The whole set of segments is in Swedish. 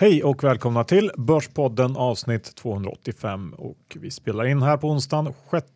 Hej och välkomna till Börspodden avsnitt 285 och vi spelar in här på onsdagen 6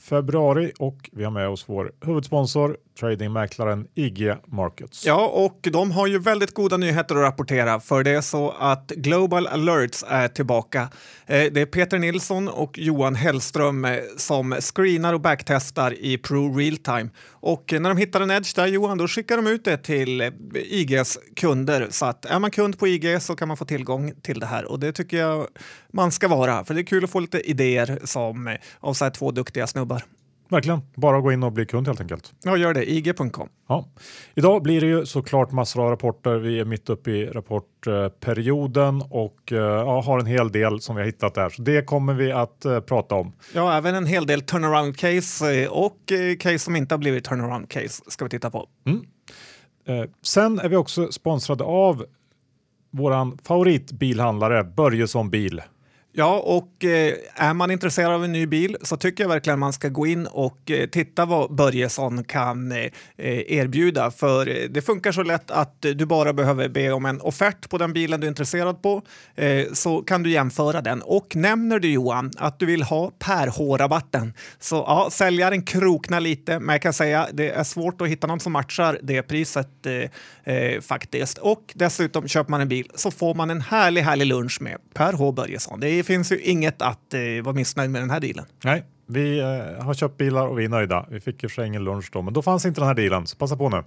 februari och vi har med oss vår huvudsponsor tradingmäklaren IG Markets. Ja, och de har ju väldigt goda nyheter att rapportera för det är så att Global Alerts är tillbaka. Eh, det är Peter Nilsson och Johan Hellström eh, som screenar och backtestar i Pro Realtime. Och när de hittar en edge där Johan, då skickar de ut det till eh, IGs kunder. Så att är man kund på IG så kan man få tillgång till det här och det tycker jag man ska vara. För det är kul att få lite idéer som av så här två duktiga snubbar. Verkligen, bara gå in och bli kund helt enkelt. Ja, gör det. IG.com. Ja. Idag blir det ju såklart massor av rapporter. Vi är mitt uppe i rapportperioden och ja, har en hel del som vi har hittat där. Så det kommer vi att uh, prata om. Ja, även en hel del turnaround case eh, och case som inte har blivit turnaround case ska vi titta på. Mm. Uh, sen är vi också sponsrade av våran favoritbilhandlare Börjesson Bil. Ja, och eh, är man intresserad av en ny bil så tycker jag verkligen man ska gå in och eh, titta vad Börjesson kan eh, erbjuda. För eh, det funkar så lätt att du bara behöver be om en offert på den bilen du är intresserad på eh, så kan du jämföra den. Och nämner du Johan att du vill ha per H-rabatten så ja, säljaren kroknar lite, men jag kan säga det är svårt att hitta någon som matchar det priset eh, eh faktiskt. Och dessutom köper man en bil så får man en härlig, härlig lunch med Per H Börjesson. Det det finns ju inget att eh, vara missnöjd med den här dealen. Nej, vi eh, har köpt bilar och vi är nöjda. Vi fick ju för ingen lunch då, men då fanns inte den här dealen, så passa på nu.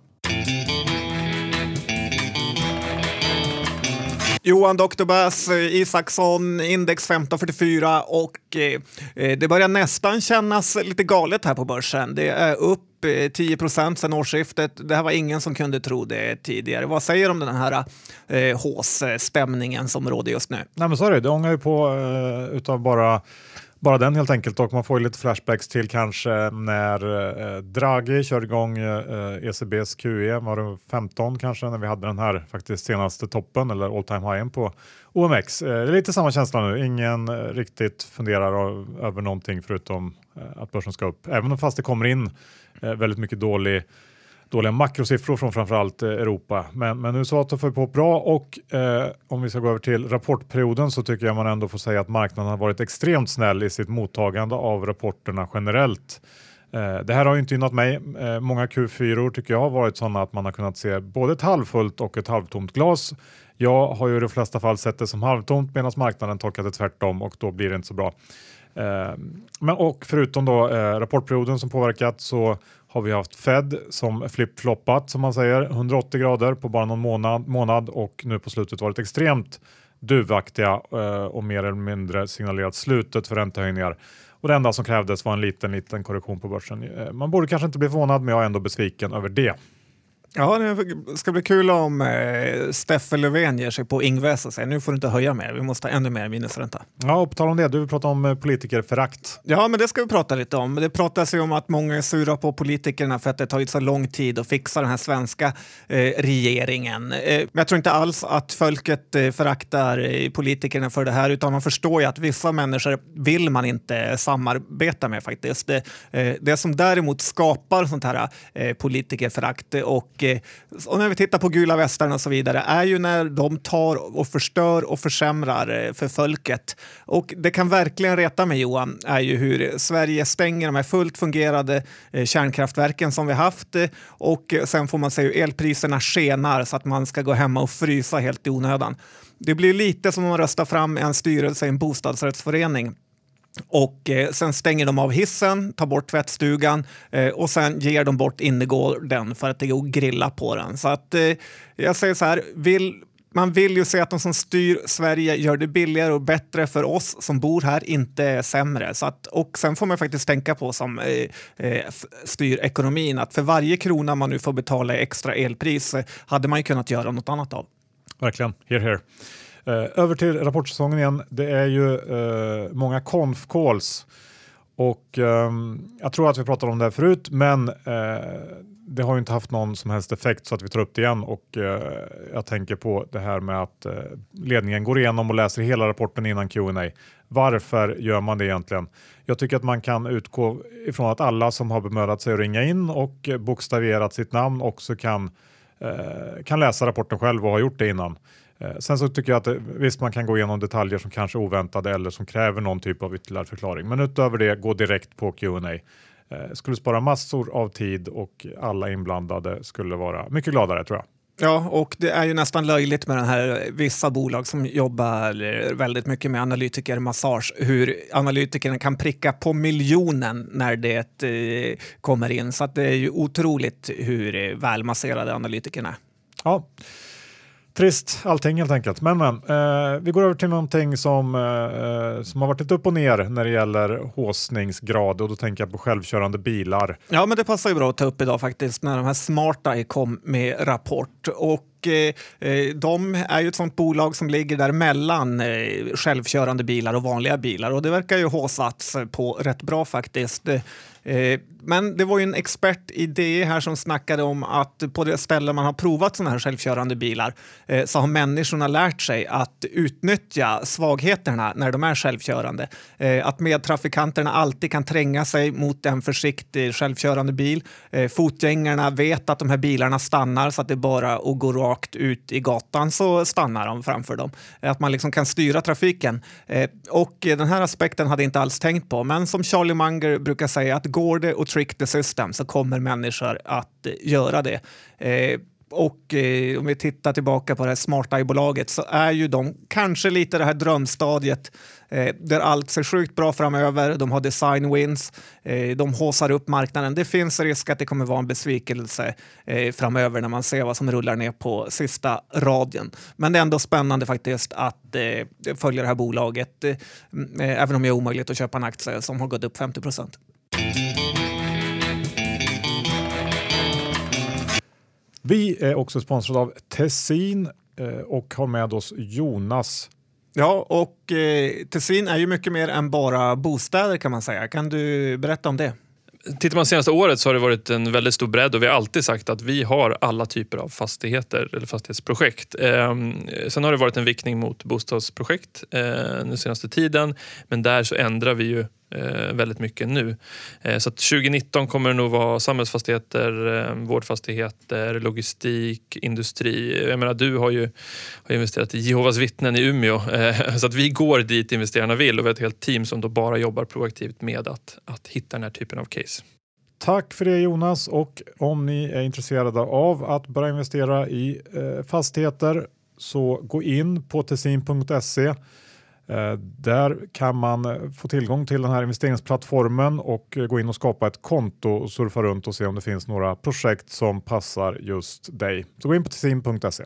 Johan Dr. Bass, Isaksson, index 1544 och eh, eh, det börjar nästan kännas lite galet här på börsen. Det är upp eh, 10 procent sedan årsskiftet. Det här var ingen som kunde tro det tidigare. Vad säger du om den här eh, håsstämningen som råder just nu? Nej, men sorry, det. Det ångar ju på eh, utav bara bara den helt enkelt och man får ju lite flashbacks till kanske när eh, Draghi körde igång eh, ECBs QE, var det 15 kanske när vi hade den här faktiskt senaste toppen eller all time highen på OMX. Eh, det är lite samma känsla nu, ingen eh, riktigt funderar över någonting förutom eh, att börsen ska upp. Även fast det kommer in eh, väldigt mycket dålig dåliga makrosiffror från framförallt eh, Europa. Men, men USA tar på bra och eh, om vi ska gå över till rapportperioden så tycker jag man ändå får säga att marknaden har varit extremt snäll i sitt mottagande av rapporterna generellt. Eh, det här har ju inte gynnat mig. Eh, många Q4 tycker jag har varit sådana att man har kunnat se både ett halvfullt och ett halvtomt glas. Jag har ju i de flesta fall sett det som halvtomt medan marknaden tolkat det tvärtom och då blir det inte så bra. Eh, men och förutom då eh, rapportperioden som påverkat så har vi haft Fed som flip-floppat som man säger 180 grader på bara någon månad, månad och nu på slutet varit extremt duvaktiga eh, och mer eller mindre signalerat slutet för räntehöjningar. Och det enda som krävdes var en liten, liten korrektion på börsen. Eh, man borde kanske inte bli förvånad, men jag är ändå besviken över det. Ja, det ska bli kul om eh, Steffe Löfven ger sig på Ingves och säger nu får du inte höja mer, vi måste ha ännu mer minusränta. Ja, och på tal om det, du vill prata om eh, politikerförakt. Ja, men det ska vi prata lite om. Det pratas ju om att många är sura på politikerna för att det tagit så lång tid att fixa den här svenska eh, regeringen. Eh, men jag tror inte alls att folket eh, föraktar eh, politikerna för det här, utan man förstår ju att vissa människor vill man inte samarbeta med faktiskt. Det, eh, det som däremot skapar sånt här eh, politikerförakt och och, när vi tittar på gula västarna och så vidare är ju när de tar och förstör och försämrar eh, för folket. Och det kan verkligen reta mig Johan, är ju hur Sverige stänger de här fullt fungerande eh, kärnkraftverken som vi haft eh, och sen får man se hur elpriserna skenar så att man ska gå hemma och frysa helt i onödan. Det blir lite som om man röstar fram en styrelse i en bostadsrättsförening och eh, sen stänger de av hissen, tar bort tvättstugan eh, och sen ger de bort innergården för att det går att grilla på den. Så att eh, jag säger så här, vill, man vill ju se att de som styr Sverige gör det billigare och bättre för oss som bor här, inte sämre. Så att, och sen får man faktiskt tänka på som eh, eh styr ekonomin att för varje krona man nu får betala i extra elpris eh, hade man ju kunnat göra något annat av. Verkligen, here here. Eh, över till rapportsäsongen igen. Det är ju eh, många conf calls och eh, jag tror att vi pratade om det här förut, men eh, det har ju inte haft någon som helst effekt så att vi tar upp det igen och eh, jag tänker på det här med att eh, ledningen går igenom och läser hela rapporten innan Q&A. Varför gör man det egentligen? Jag tycker att man kan utgå ifrån att alla som har bemödat sig att ringa in och bokstaverat sitt namn också kan, eh, kan läsa rapporten själv och har gjort det innan. Eh, sen så tycker jag att det, visst man kan gå igenom detaljer som kanske är oväntade eller som kräver någon typ av ytterligare förklaring. Men utöver det, gå direkt på Q&A. Eh, skulle spara massor av tid och alla inblandade skulle vara mycket gladare tror jag. Ja, och det är ju nästan löjligt med den här vissa bolag som jobbar väldigt mycket med analytikermassage, hur analytikerna kan pricka på miljonen när det eh, kommer in. Så det är ju otroligt hur välmasserade analytikerna är. Ja. Trist allting helt enkelt. Men, men eh, vi går över till någonting som, eh, eh, som har varit lite upp och ner när det gäller håsningsgrad och då tänker jag på självkörande bilar. Ja, men det passar ju bra att ta upp idag faktiskt när de här smarta kom med rapport. Och Eh, eh de är ju ett sånt bolag som ligger där mellan eh, självkörande bilar och vanliga bilar och det verkar ju håsats på rätt bra faktiskt. Eh, men det var ju en expert i DE här som snackade om att på det ställe man har provat sådana här självkörande bilar eh, så har människorna lärt sig att utnyttja svagheterna när de är självkörande. Eh, att medtrafikanterna alltid kan tränga sig mot en försiktig självkörande bil. Eh, fotgängarna vet att de här bilarna stannar så att det bara att gå rakt ut i gatan så stannar de framför dem. Att man liksom kan styra trafiken. Eh, och den här aspekten hade jag inte alls tänkt på. Men som Charlie Munger brukar säga, att går det åt trick the system så kommer människor att eh, göra det. Eh, och eh, om vi tittar tillbaka på det här Smart Eye-bolaget så är ju de kanske lite det här drömstadiet eh, där allt ser sjukt bra framöver. De har design wins, eh, de håsar upp marknaden. Det finns risk att det kommer vara en besvikelse eh, framöver när man ser vad som rullar ner på sista radien. Men det är ändå spännande faktiskt att eh, följa det här bolaget, även om det är omöjligt att köpa en aktie som har gått upp 50 procent. Vi är också sponsrade av Tessin eh, och har med oss Jonas. Ja, och eh, Tessin är ju mycket mer än bara bostäder kan man säga. Kan du berätta om det? Tittar man senaste året så har det varit en väldigt stor bredd och vi har alltid sagt att vi har alla typer av fastigheter eller fastighetsprojekt. Eh, sen har det varit en viktning mot bostadsprojekt eh, den senaste tiden men där så ändrar vi ju Eh, väldigt mycket nu. Eh, så 2019 kommer det nog vara samhällsfastigheter, eh, vårdfastigheter, logistik, industri. Jag menar, du har ju har investerat i Jehovas vittnen i Umeå eh, så att vi går dit investerarna vill och vi har ett helt team som då bara jobbar proaktivt med att, att hitta den här typen av case. Tack för det Jonas och om ni är intresserade av att börja investera i fastigheter så gå in på tessin.se Eh, där kan man eh, få tillgång till den här investeringsplattformen och eh, gå in och skapa ett konto och surfa runt och se om det finns några projekt som passar just dig. Så gå in på tessin.se.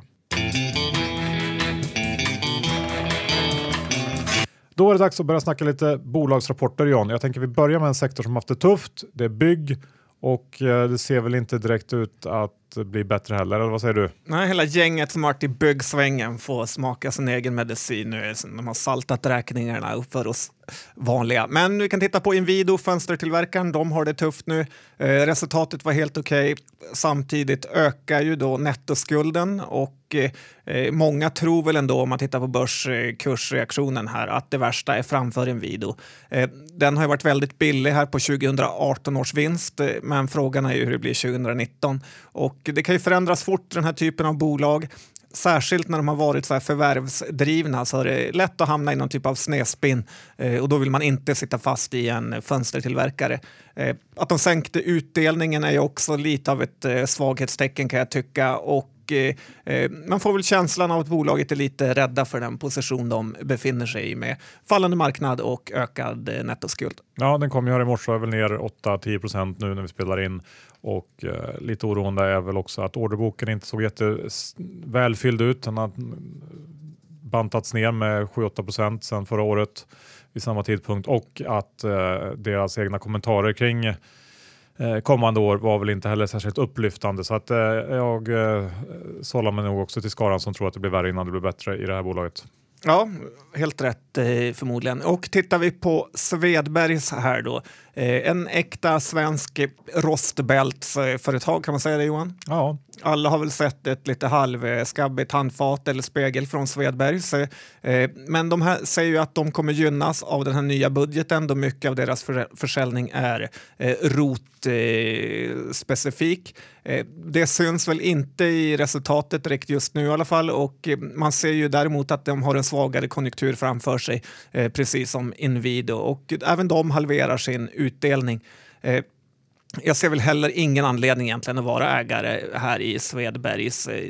Då är det dags att börja snacka lite bolagsrapporter John. Jag tänker vi börjar med en sektor som haft det tufft. Det är bygg och det ser väl inte direkt ut att bli bättre heller, eller vad säger du? Nej, hela gänget som varit i byggsvängen får smaka sin egen medicin nu. De har saltat räkningarna upp för oss vanliga. Men vi kan titta på Inwido, fönstertillverkaren. De har det tufft nu. Eh, resultatet var helt okej. Okay. Samtidigt ökar ju då nettoskulden och eh, eh, många tror väl ändå om man tittar på börskursreaktionen här att det värsta är framför Inwido. Eh, den har ju varit väldigt billig här på 2018 års vinst, eh, men frågan är ju hur det blir 2019 och det kan ju förändras fort den här typen av bolag särskilt när de har varit så här förvärvsdrivna så är det lätt att hamna i någon typ av snedspinn eh, och då vill man inte sitta fast i en fönstertillverkare. Eh, att de sänkte utdelningen är ju också lite av ett eh, svaghetstecken kan jag tycka och och eh, eh, man får väl känslan av att bolaget är lite rädda för den position de befinner sig i med fallande marknad och ökad eh, nettoskuld. Ja, den kom ju här i morse, och är väl ner 8-10 procent nu när vi spelar in och eh, lite oroande är väl också att orderboken inte såg jättevälfylld ut. Den har bantats ner med 7-8 procent sedan förra året vid samma tidpunkt och att eh, deras egna kommentarer kring eh, Eh, kommande år var väl inte heller särskilt upplyftande så att eh, jag eh, sållar mig nog också till skaran som tror att det blir värre innan det blir bättre i det här bolaget. Ja, helt rätt eh, förmodligen. Och tittar vi på Svedbergs här då. Eh, en äkta svensk rostbältsföretag, kan man säga det Johan? Ja, Alla har väl sett ett lite halvskabbigt handfat eller spegel från Svedbergs. Eh, Men de här säger ju att de kommer gynnas av den här nya budgeten då mycket av deras för- försäljning är eh, ROT-specifik. Det syns väl inte i resultatet direkt just nu i alla fall och man ser ju däremot att de har en svagare konjunktur framför sig, precis som Inwido och även de halverar sin utdelning. Eh, jag ser väl heller ingen anledning egentligen att vara ägare här i Svedbergs eh,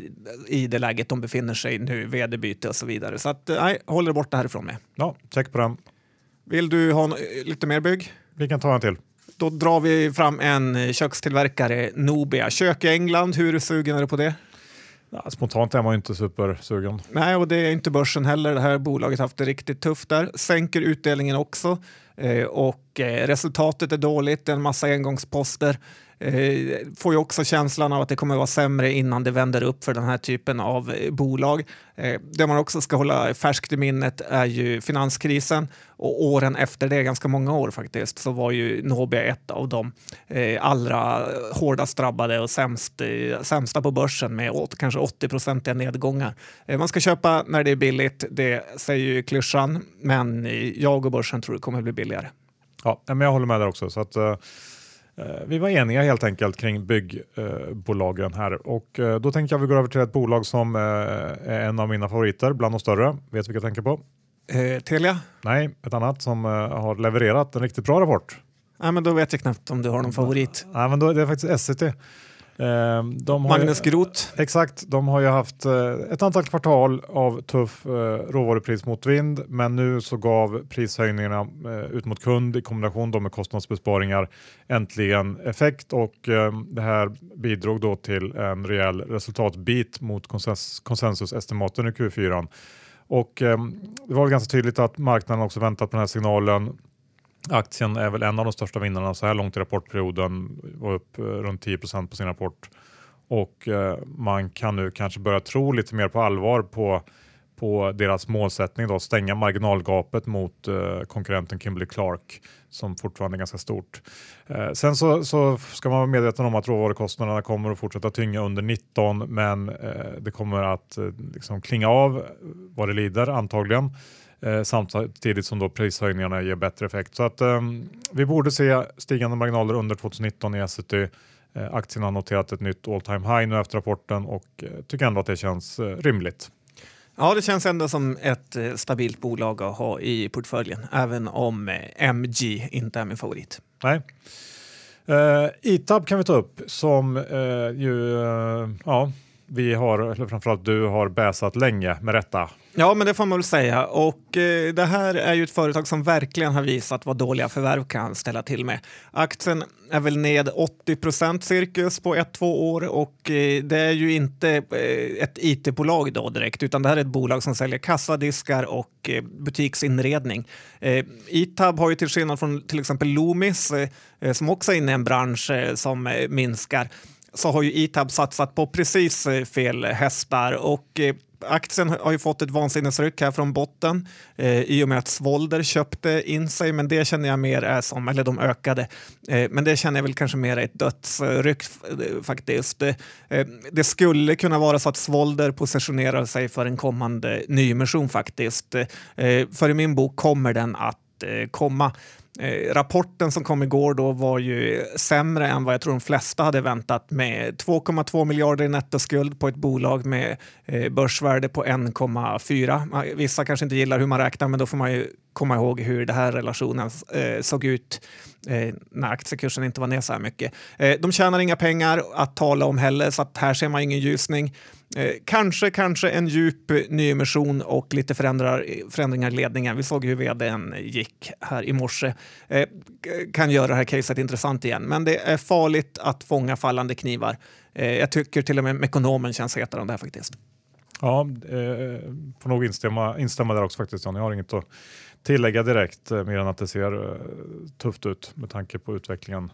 i det läget de befinner sig nu, vd-byte och så vidare. Så att, eh, nej, håller borta härifrån med. ja check på den. Vill du ha nå- lite mer bygg? Vi kan ta en till. Då drar vi fram en eh, kökstillverkare, Nobia. Kök i England, hur sugen är du på det? Ja, spontant är man ju inte supersugen. Nej, och det är inte börsen heller. Det här bolaget har haft det riktigt tufft där. Sänker utdelningen också eh, och eh, resultatet är dåligt. Det är en massa engångsposter. Eh, får ju också känslan av att det kommer vara sämre innan det vänder upp för den här typen av eh, bolag. Eh, det man också ska hålla färskt i minnet är ju finanskrisen och åren efter det, ganska många år faktiskt, så var ju Nobia ett av de eh, allra hårdast drabbade och sämst, eh, sämsta på börsen med åt, kanske 80-procentiga nedgångar. Eh, man ska köpa när det är billigt, det säger ju klyschan, men eh, jag och börsen tror det kommer bli billigare. Ja, men jag håller med där också. Så att, eh, vi var eniga helt enkelt kring byggbolagen här och eh, då tänker jag vi går över till ett bolag som eh, är en av mina favoriter bland de större. Vet du vilka jag tänker på? Eh, Telia? Nej, ett annat som eh, har levererat en riktigt bra rapport. Nej, men då vet jag knappt om du har någon favorit. Nej, men då, det är faktiskt Essity. Eh, de Magnus Groth? Exakt, de har ju haft eh, ett antal kvartal av tuff eh, råvaruprismotvind men nu så gav prishöjningarna ut mot kund i kombination då med kostnadsbesparingar äntligen effekt och det här bidrog då till en rejäl resultatbit mot konsens konsensusestimaten i Q4. Och det var väl ganska tydligt att marknaden också väntat på den här signalen. Aktien är väl en av de största vinnarna så här långt i rapportperioden, var upp eh, runt 10% på sin rapport och eh, man kan nu kanske börja tro lite mer på allvar på, på deras målsättning då, stänga marginalgapet mot eh, konkurrenten Kimberly Clark som fortfarande är ganska stort. Eh, sen så, så ska man vara medveten om att råvarukostnaderna kommer att fortsätta tynga under 19 men eh, det kommer att eh, liksom klinga av vad det lider antagligen. Eh, samtidigt som då prishöjningarna ger bättre effekt. Så att eh, vi borde se stigande marginaler under 2019 i Essity. Eh, aktien har noterat ett nytt all time high nu efter rapporten och eh, tycker ändå att det känns eh, rimligt. Ja, det känns ändå som ett stabilt bolag att ha i portföljen, även om MG inte är min favorit. Nej. Eh, Itab kan vi ta upp som eh, ju, eh, ja, vi har, eller framförallt du har bäsat länge med rätta. Ja, men det får man väl säga. Och eh, det här är ju ett företag som verkligen har visat vad dåliga förvärv kan ställa till med. Aktien är väl ned 80 procent cirkus på ett, två år och eh, det är ju inte eh, ett it-bolag då direkt, utan det här är ett bolag som säljer kassadiskar och eh, butiksinredning. Eh, Itab har ju till skillnad från till exempel Loomis, eh, som också är inne i en bransch eh, som eh, minskar, så har ju Itab satsat på precis eh, fel hästar och eh, Aktien har ju fått ett vansinnesryck här från botten eh, i och med att Svolder köpte in sig, men det känner jag mer är som, eller de ökade, eh, men det känner jag väl kanske mer är ett dödsryck eh, faktiskt. Eh, det skulle kunna vara så att Svolder positionerar sig för en kommande nyemission faktiskt. Eh, för i min bok kommer den att eh, komma. Eh, rapporten som kom igår då var ju sämre än vad jag tror de flesta hade väntat med 2,2 miljarder i nettoskuld på ett bolag med eh, börsvärde på 1,4. Vissa kanske inte gillar hur man räknar men då får man ju komma ihåg hur den här relationen eh, såg ut eh, när aktiekursen inte var ner så här mycket. Eh, de tjänar inga pengar att tala om heller så att här ser man ingen ljusning. Eh, kanske, kanske en djup nyemission och lite förändrar, förändringar i ledningen. Vi såg hur vdn gick här i morse. Eh, kan göra det här caset intressant igen, men det är farligt att fånga fallande knivar. Eh, jag tycker till och med Mekonomen känns hetare än det här faktiskt. Ja, eh, får nog instämma, instämma där också faktiskt. Jan. Jag har inget att tillägga direkt eh, mer än att det ser eh, tufft ut med tanke på utvecklingen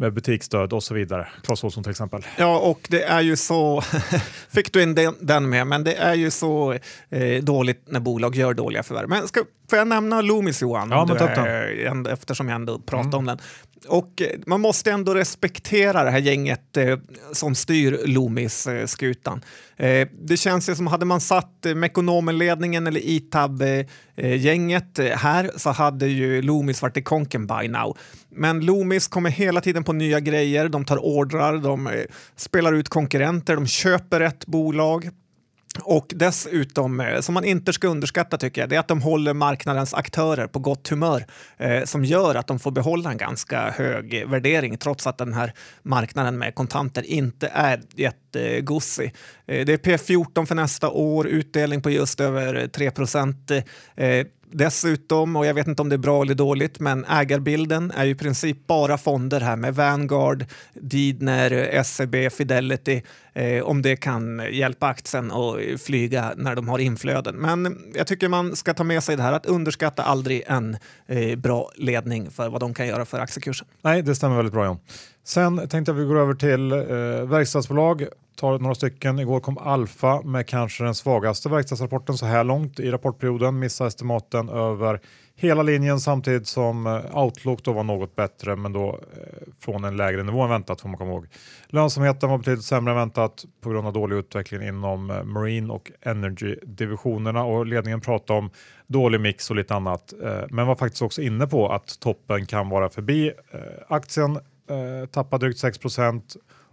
med butiksstöd och så vidare. Clas Ohlson till exempel. Ja, och det är ju så, fick du in den, den med, men det är ju så eh, dåligt när bolag gör dåliga förvärv. Men ska, får jag nämna Loomis Johan? Ja, men Du är- eftersom jag ändå pratar om den. Och eh, man måste ändå respektera det här gänget eh, som styr Loomis-skutan. Eh, eh, det känns ju som, hade man satt eh, Mekonomenledningen eller ITAB-gänget eh, eh, här så hade ju Loomis varit i konken by now. Men Loomis kommer hela tiden på nya grejer, de tar ordrar, de eh, spelar ut konkurrenter, de köper ett bolag. Och dessutom, eh, som man inte ska underskatta tycker jag, det är att de håller marknadens aktörer på gott humör eh, som gör att de får behålla en ganska hög värdering trots att den här marknaden med kontanter inte är jättegosig. Eh, det är P14 för nästa år, utdelning på just över 3 procent. Eh, Dessutom, och jag vet inte om det är bra eller dåligt, men ägarbilden är ju i princip bara fonder här med Vanguard, Didner, SEB, Fidelity, eh, om det kan hjälpa aktien att flyga när de har inflöden. Men jag tycker man ska ta med sig det här att underskatta aldrig en eh, bra ledning för vad de kan göra för aktiekursen. Nej, det stämmer väldigt bra John. Sen tänkte jag att vi går över till eh, verkstadsbolag. Tar några stycken. Igår kom Alfa med kanske den svagaste verkstadsrapporten så här långt i rapportperioden. Missar estimaten över hela linjen samtidigt som eh, Outlook då var något bättre men då eh, från en lägre nivå än väntat får man komma ihåg. Lönsamheten var betydligt sämre än väntat på grund av dålig utveckling inom eh, Marine och Energy-divisionerna och ledningen pratade om dålig mix och lite annat. Men var faktiskt också inne på att toppen kan vara förbi. Aktien tappade tappar drygt 6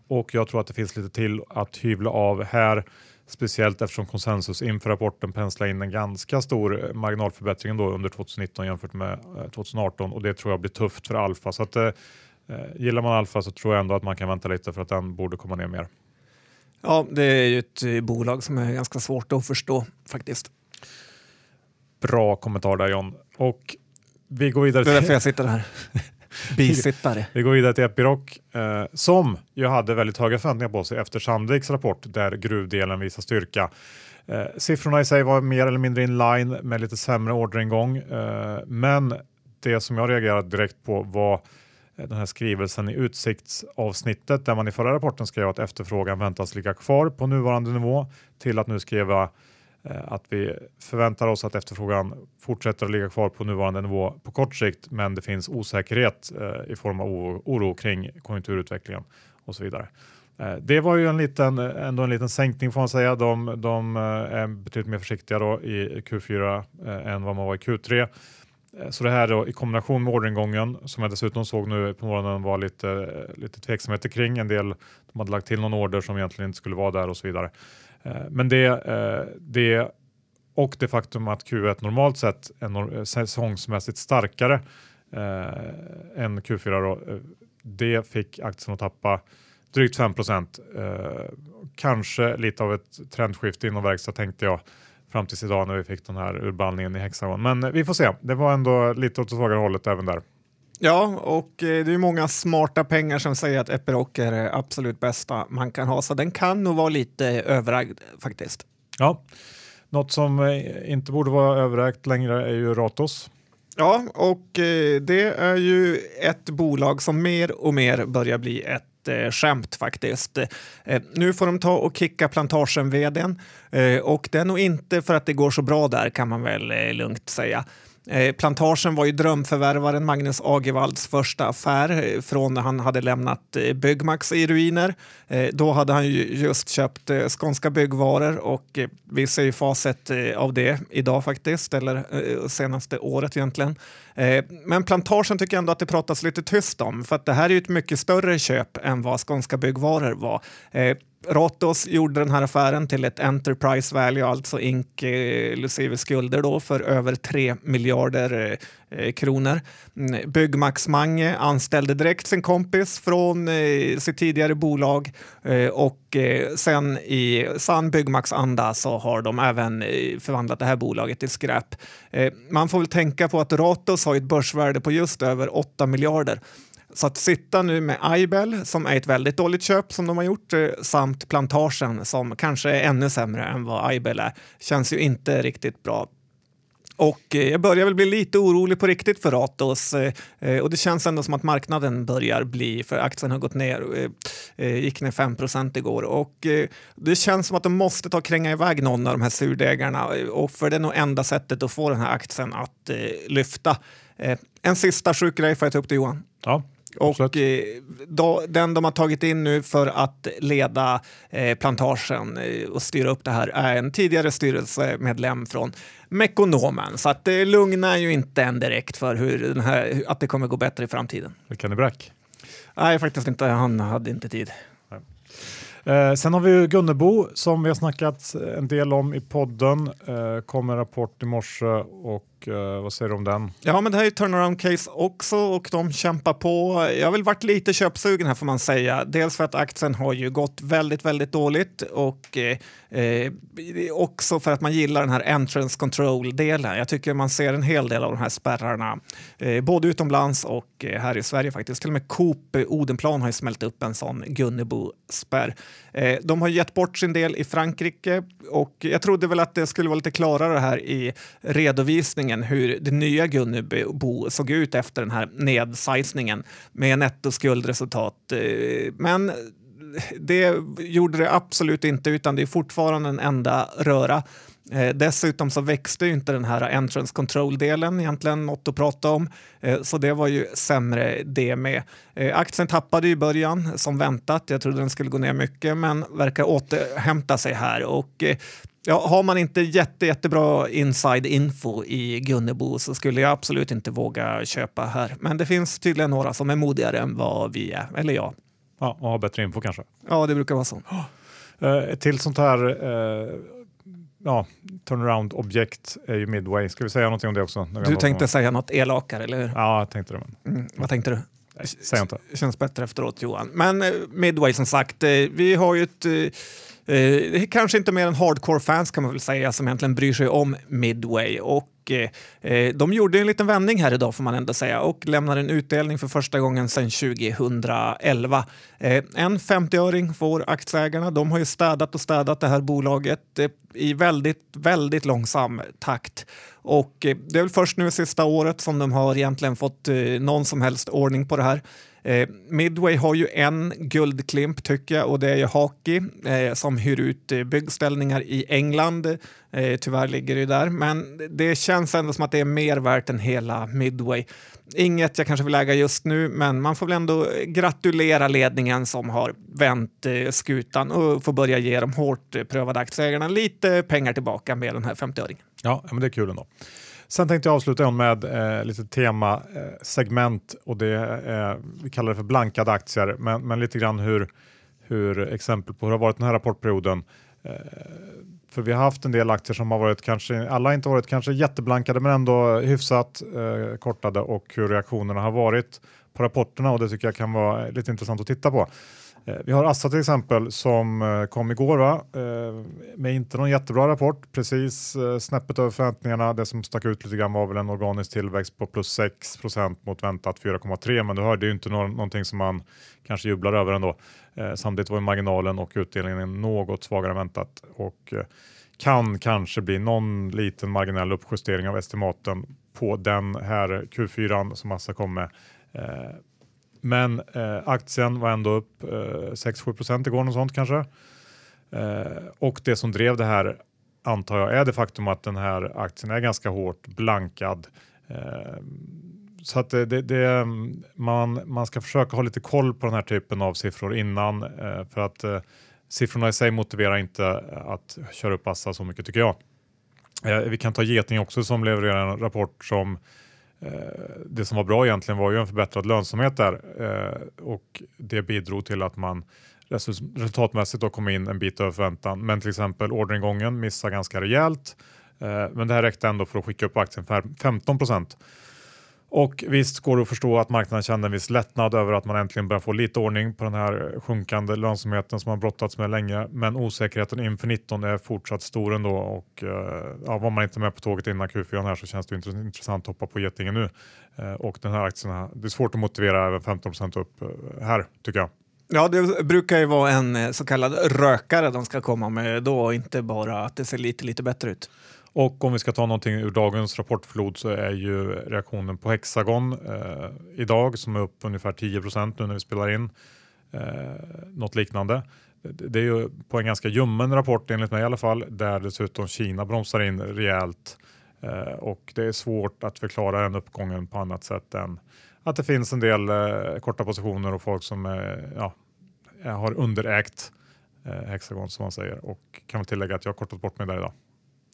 och jag tror att det finns lite till att hyvla av här. Speciellt eftersom konsensus inför rapporten penslar in en ganska stor eh, marginalförbättring då under 2019 jämfört med eh, 2018 och det tror jag blir tufft för Alfa. Så att, eh, eh, gillar man Alfa så tror jag ändå att man kan vänta lite för att den borde komma ner mer. Ja, det är ju ett eh, bolag som är ganska svårt att förstå faktiskt. Bra kommentar där John. Och vi går vidare Det är därför till, jag sitter här. Bisittare. vi går vidare till Epiroc eh, som ju hade väldigt höga förväntningar på sig efter Sandviks rapport där gruvdelen visar styrka. Eh, siffrorna i sig var mer eller mindre in line med lite sämre orderingång. Eh, men det som jag reagerade direkt på var den här skrivelsen i utsiktsavsnittet där man i förra rapporten skrev att efterfrågan väntas ligga kvar på nuvarande nivå till att nu skriva Eh, att vi förväntar oss att efterfrågan fortsätter att ligga kvar på nuvarande nivå på kort sikt, men det finns osäkerhet eh, i form av oro, kring konjunkturutvecklingen och så vidare. Eh, det var ju en liten, ändå en liten sänkning får man säga. De, de är betydligt mer försiktiga då i Q4 än vad man var i Q3. Så det här då, i kombination med orderingången som jag dessutom såg nu på morgonen var lite, lite tveksamheter kring. En del de hade lagt till någon order som egentligen inte skulle vara där och så vidare. Eh, men det, eh, det och det faktum att Q1 normalt sett är eh, säsongsmässigt starkare än Q4 då, det fick aktien att tappa drygt 5 eh, Kanske lite av ett trendskifte inom verkstad tänkte jag fram tills idag när vi fick den här urballningen i Hexagon. Men vi får se. Det var ändå lite åt det svagare hållet även där. Ja, och eh, det är många smarta pengar som säger att Epiroc är det absolut bästa man kan ha, så den kan nog vara lite överagd faktiskt. Ja, något som eh, inte borde vara överräkt längre är ju Ratos. Ja, och eh, det är ju ett bolag som mer och mer börjar bli ett eh, skämt faktiskt. Eh, nu får de ta och kicka plantagen vdn eh, och det är nog inte för att det går så bra där kan man väl eh, lugnt säga. Eh, plantagen var ju drömförvärvaren Magnus Agevalds första affär eh, från när han hade lämnat eh, Byggmax i ruiner. Då hade han ju just köpt Skånska Byggvaror och vi ser ju facit av det idag faktiskt, eller senaste året egentligen. Men Plantagen tycker jag ändå att det pratas lite tyst om, för att det här är ju ett mycket större köp än vad Skånska Byggvaror var. Ratos gjorde den här affären till ett Enterprise Value, alltså inklusive eh, skulder då, för över 3 miljarder eh, kronor. Mm, Byggmax Mange anställde direkt sin kompis från eh, sitt tidigare bolag eh, och eh, sen i sann Byggmax-anda så har de även eh, förvandlat det här bolaget till skräp. Eh, man får väl tänka på att Ratos har ett börsvärde på just över 8 miljarder. Så att sitta nu med Aibel, som är ett väldigt dåligt köp som de har gjort, eh, samt Plantagen som kanske är ännu sämre än vad Aibel är, känns ju inte riktigt bra. Och eh, jag börjar väl bli lite orolig på riktigt för Ratos. Eh, och det känns ändå som att marknaden börjar bli, för aktien har gått ner, gick ner 5% igår. Och det känns som att de måste ta kränga iväg någon av de här surdegarna. Och för det är nog enda sättet att få den här aktien att lyfta. En sista sjuk grej får jag ta upp det Johan. Ja. Och eh, då, den de har tagit in nu för att leda eh, plantagen eh, och styra upp det här är en tidigare styrelsemedlem från Mekonomen. Så att det lugnar ju inte en direkt för hur här, att det kommer gå bättre i framtiden. Kenny Brack? Nej, faktiskt inte. Han hade inte tid. Eh, sen har vi Gunnebo som vi har snackat en del om i podden. Eh, kom en rapport i morse och Uh, vad säger du om den? Ja, men det här är turnaround case också och de kämpar på. Jag har väl varit lite köpsugen här får man säga. Dels för att aktien har ju gått väldigt, väldigt dåligt och eh, eh, också för att man gillar den här entrance control-delen. Jag tycker man ser en hel del av de här spärrarna, eh, både utomlands och eh, här i Sverige faktiskt. Till och med Coop eh, Odenplan har ju smält upp en sån Gunnebo-spärr. Eh, de har gett bort sin del i Frankrike och jag trodde väl att det skulle vara lite klarare här i beskrivningen hur det nya Gunnebo såg ut efter den här nedsizningen med nettoskuldresultat. Eh, men det gjorde det absolut inte, utan det är fortfarande en enda röra. Eh, dessutom så växte ju inte den här entrance control-delen egentligen något att prata om, eh, så det var ju sämre det med. Eh, aktien tappade i början som väntat. Jag trodde den skulle gå ner mycket, men verkar återhämta sig här och eh, Ja, har man inte jätte, jättebra inside info i Gunnebo så skulle jag absolut inte våga köpa här. Men det finns tydligen några som är modigare än vad vi är, eller jag. Ja, och har bättre info kanske. Ja, det brukar vara så. Uh, ett till sånt här uh, ja, turnaround-objekt är ju Midway. Ska vi säga någonting om det också? Du tänkte säga något elakare, eller hur? Ja, jag tänkte det. Men... Mm, vad tänkte du? säg inte. Känns bättre efteråt, Johan. Men uh, Midway, som sagt, vi har ju ett Eh, kanske inte mer än hardcore-fans kan man väl säga som egentligen bryr sig om Midway. Och eh, eh, de gjorde en liten vändning här idag får man ändå säga och lämnar en utdelning för första gången sedan 2011. Eh, en 50-öring får aktieägarna. De har ju städat och städat det här bolaget eh, i väldigt, väldigt långsam takt. Och det är väl först nu sista året som de har egentligen fått någon som helst ordning på det här. Eh, Midway har ju en guldklimp tycker jag och det är ju Haki eh, som hyr ut eh, byggställningar i England. Eh, tyvärr ligger det där, men det känns ändå som att det är mer värt än hela Midway. Inget jag kanske vill äga just nu, men man får väl ändå gratulera ledningen som har vänt eh, skutan och får börja ge de hårt eh, prövade aktieägarna lite pengar tillbaka med den här 50-öringen. Ja, men det är kul ändå. Sen tänkte jag avsluta med eh, lite temasegment eh, och det eh, vi kallar det för blankade aktier, men, men lite grann hur, hur exempel på hur det har varit den här rapportperioden. Eh, för vi har haft en del aktier som har varit kanske, alla har inte varit kanske jätteblankade men ändå hyfsat eh, kortade och hur reaktionerna har varit på rapporterna och det tycker jag kan vara lite intressant att titta på. Eh, vi har Assa till exempel som eh, kom igår va? Eh, med inte någon jättebra rapport, precis snäppet över förväntningarna. Det som stack ut lite grann var väl en organisk tillväxt på plus 6% mot väntat 4,3 men du hör, det är ju inte någonting som man kanske jublar över ändå. Samtidigt var ju marginalen och utdelningen något svagare än väntat och kan kanske bli någon liten marginell uppjustering av estimaten på den här Q4 som Assa kom med. Men eh, aktien var ändå upp eh, 6-7 igår, något sånt kanske. Eh, och det som drev det här antar jag är det faktum att den här aktien är ganska hårt blankad. Eh, så att det, det, man, man ska försöka ha lite koll på den här typen av siffror innan eh, för att eh, siffrorna i sig motiverar inte eh, att köra upp Assa så mycket tycker jag. Eh, vi kan ta Geting också som levererar en rapport som Eh, Eh, det som var bra egentligen var ju en förbättrad lönsamhet där eh, och det bidrog till att man resultatmässigt då kom in en bit över förväntan. Men till exempel orderingången missade ganska rejält. Eh, men det här räckte ändå för att skicka upp aktien för 15 procent. Och visst går det att förstå att marknaden kände en viss lättnad över att man äntligen börjar få lite ordning på den här sjunkande lönsamheten som man brottats med länge. Men osäkerheten inför 19 är fortsatt stor ändå och eh, ja, var man inte med på tåget innan Q4 här så känns det intressant att hoppa på getingen nu. Eh, och den här aktien, det är svårt att motivera även 15 upp eh, här tycker jag. Ja, det brukar ju vara en så kallad rökare de ska komma med då, inte bara att det ser lite, lite bättre ut. Och om vi ska ta någonting ur dagens rapportflod så är ju reaktionen på Hexagon eh, idag som är upp ungefär 10% nu när vi spelar in. Eh, något liknande. Det är ju på en ganska ljummen rapport enligt mig i alla fall där dessutom Kina bromsar in rejält eh, och det är svårt att förklara den uppgången på annat sätt än att det finns en del eh, korta positioner och folk som eh, ja, har underägt eh, Hexagon som man säger och kan väl tillägga att jag har kortat bort mig där idag.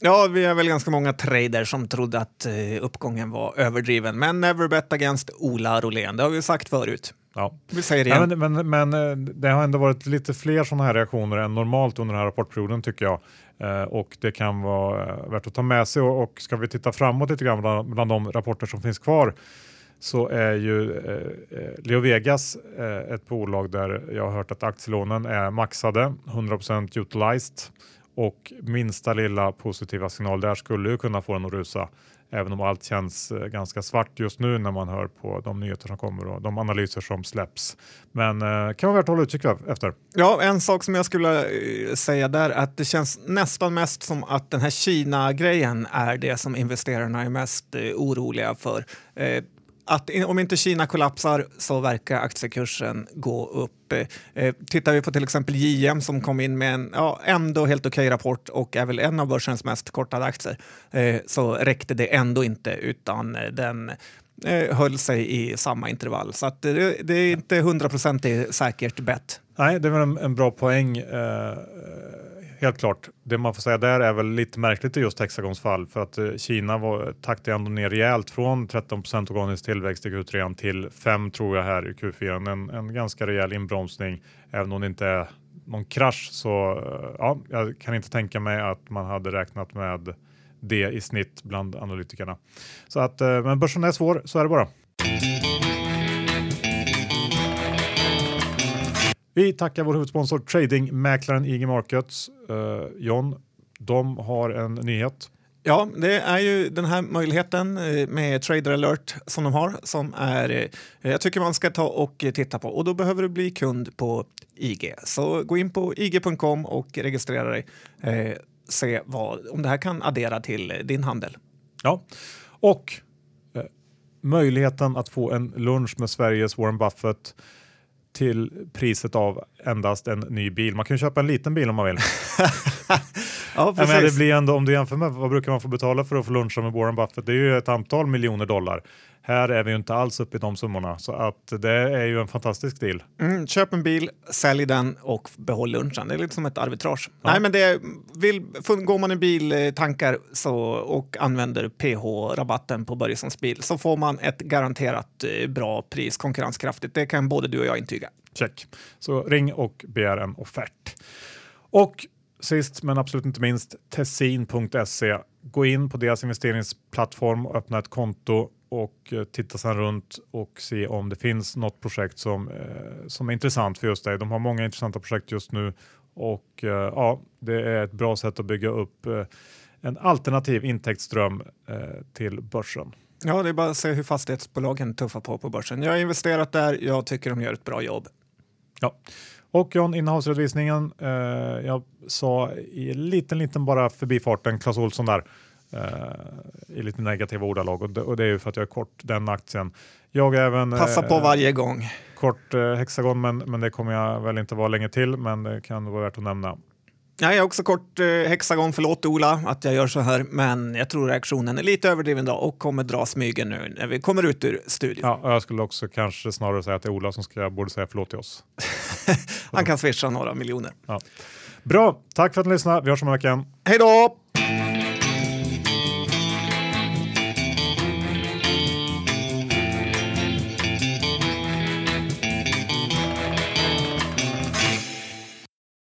Ja, vi är väl ganska många traders som trodde att eh, uppgången var överdriven. Men never bet against Ola Rolén, det har vi sagt förut. Ja. Vi säger det igen. Ja, men, men, men eh, det har ändå varit lite fler sådana här reaktioner än normalt under den här rapportperioden tycker jag. Eh, och det kan vara värt att ta med sig och, och ska vi titta framåt lite grann bland, bland de rapporter som finns kvar så är ju eh, eh Leo Vegas eh, ett bolag där jag har hört att aktielånen är maxade, 100% utilized och minsta lilla positiva signal där skulle ju kunna få den att rusa. Även om allt känns eh, ganska svart just nu när man hör på de nyheter som kommer och de analyser som släpps. Men eh, kan vara värt att hålla utkik efter. Ja, en sak som jag skulle eh, säga där är att det känns nästan mest som att den här Kina-grejen är det som investerarna är mest eh, oroliga för. Eh, att om inte Kina kollapsar så verkar aktiekursen gå upp. Eh, eh tittar vi på till exempel JM som kom in med en ja, ändå helt okej rapport och är väl en av börsens mest kortade aktier eh, så räckte det ändå inte utan eh, den eh, höll sig i samma intervall. Så att det, det är inte hundraprocentigt säkert bett. Nej, det var en, en bra poäng helt klart. Det man får säga där är väl lite märkligt i just Hexagons fall för att eh, Kina var, taktade ändå ner rejält från 13 organisk tillväxt i Q3 till 5 tror jag här i Q4. En, en ganska rejäl inbromsning. Även om det inte är någon krasch så eh, ja, jag kan inte tänka mig att man hade räknat med det i snitt bland analytikerna. Så att, eh, men börsen är svår, så är det bara. Vi tackar vår huvudsponsor tradingmäklaren IG Markets. Uh, John, de har en nyhet. Ja, det är ju den här möjligheten eh, med Trader alert som de har som är, eh, jag tycker man ska ta och titta på och då behöver du bli kund på IG. Så gå in på ig.com och registrera dig. Eh, se vad, om det här kan addera till din handel. Ja, och eh, möjligheten att få en lunch med Sveriges Warren Buffett till priset av endast en ny bil. Man kan ju köpa en liten bil om man vill. ja, precis. Men det blir ändå, om du jämför med vad brukar man få betala för att få luncha med Warren Buffett? Det är ju ett antal miljoner dollar. Här är vi ju inte alls uppe i de summorna så att det är ju en fantastisk deal. Mm, köp en bil, sälj den och behåll lunchen. Det är lite som ett arbitrage. Ja. Nej, men det vill, går man i biltankar så, och använder PH-rabatten på Börjessons bil så får man ett garanterat eh, bra pris, konkurrenskraftigt. Det kan både du och jag intyga. Check. Så ring och begär en offert. Och sist men absolut inte minst Tessin.se. Gå in på deras investeringsplattform och öppna ett konto och eh, titta sedan runt och se om det finns något projekt som, eh, som är intressant för just dig. De har många intressanta projekt just nu och eh, ja, det är ett bra sätt att bygga upp eh, en alternativ intäktsström eh, till börsen. Ja, det är bara att se hur fastighetsbolagen tuffar på på börsen. Jag har investerat där. Jag tycker de gör ett bra jobb. Ja, och John, innehavsredovisningen. Eh, jag sa i liten, liten bara förbifarten, Clas Olsson där eh, i lite negativa ordalag och det, och det är ju för att jag är kort den aktien. Jag även Passa på eh, varje gång. Kort eh, Hexagon, men, men det kommer jag väl inte vara länge till, men det kan vara värt att nämna. Jag är också kort eh, Hexagon, förlåt Ola att jag gör så här, men jag tror reaktionen är lite överdriven då och kommer dra smygen nu när vi kommer ut ur studion. Ja, jag skulle också kanske snarare säga att det är Ola som ska, borde säga förlåt till oss. Han kan swisha några miljoner. Ja. Bra, tack för att ni lyssnade. Vi hörs om en vecka Hej då!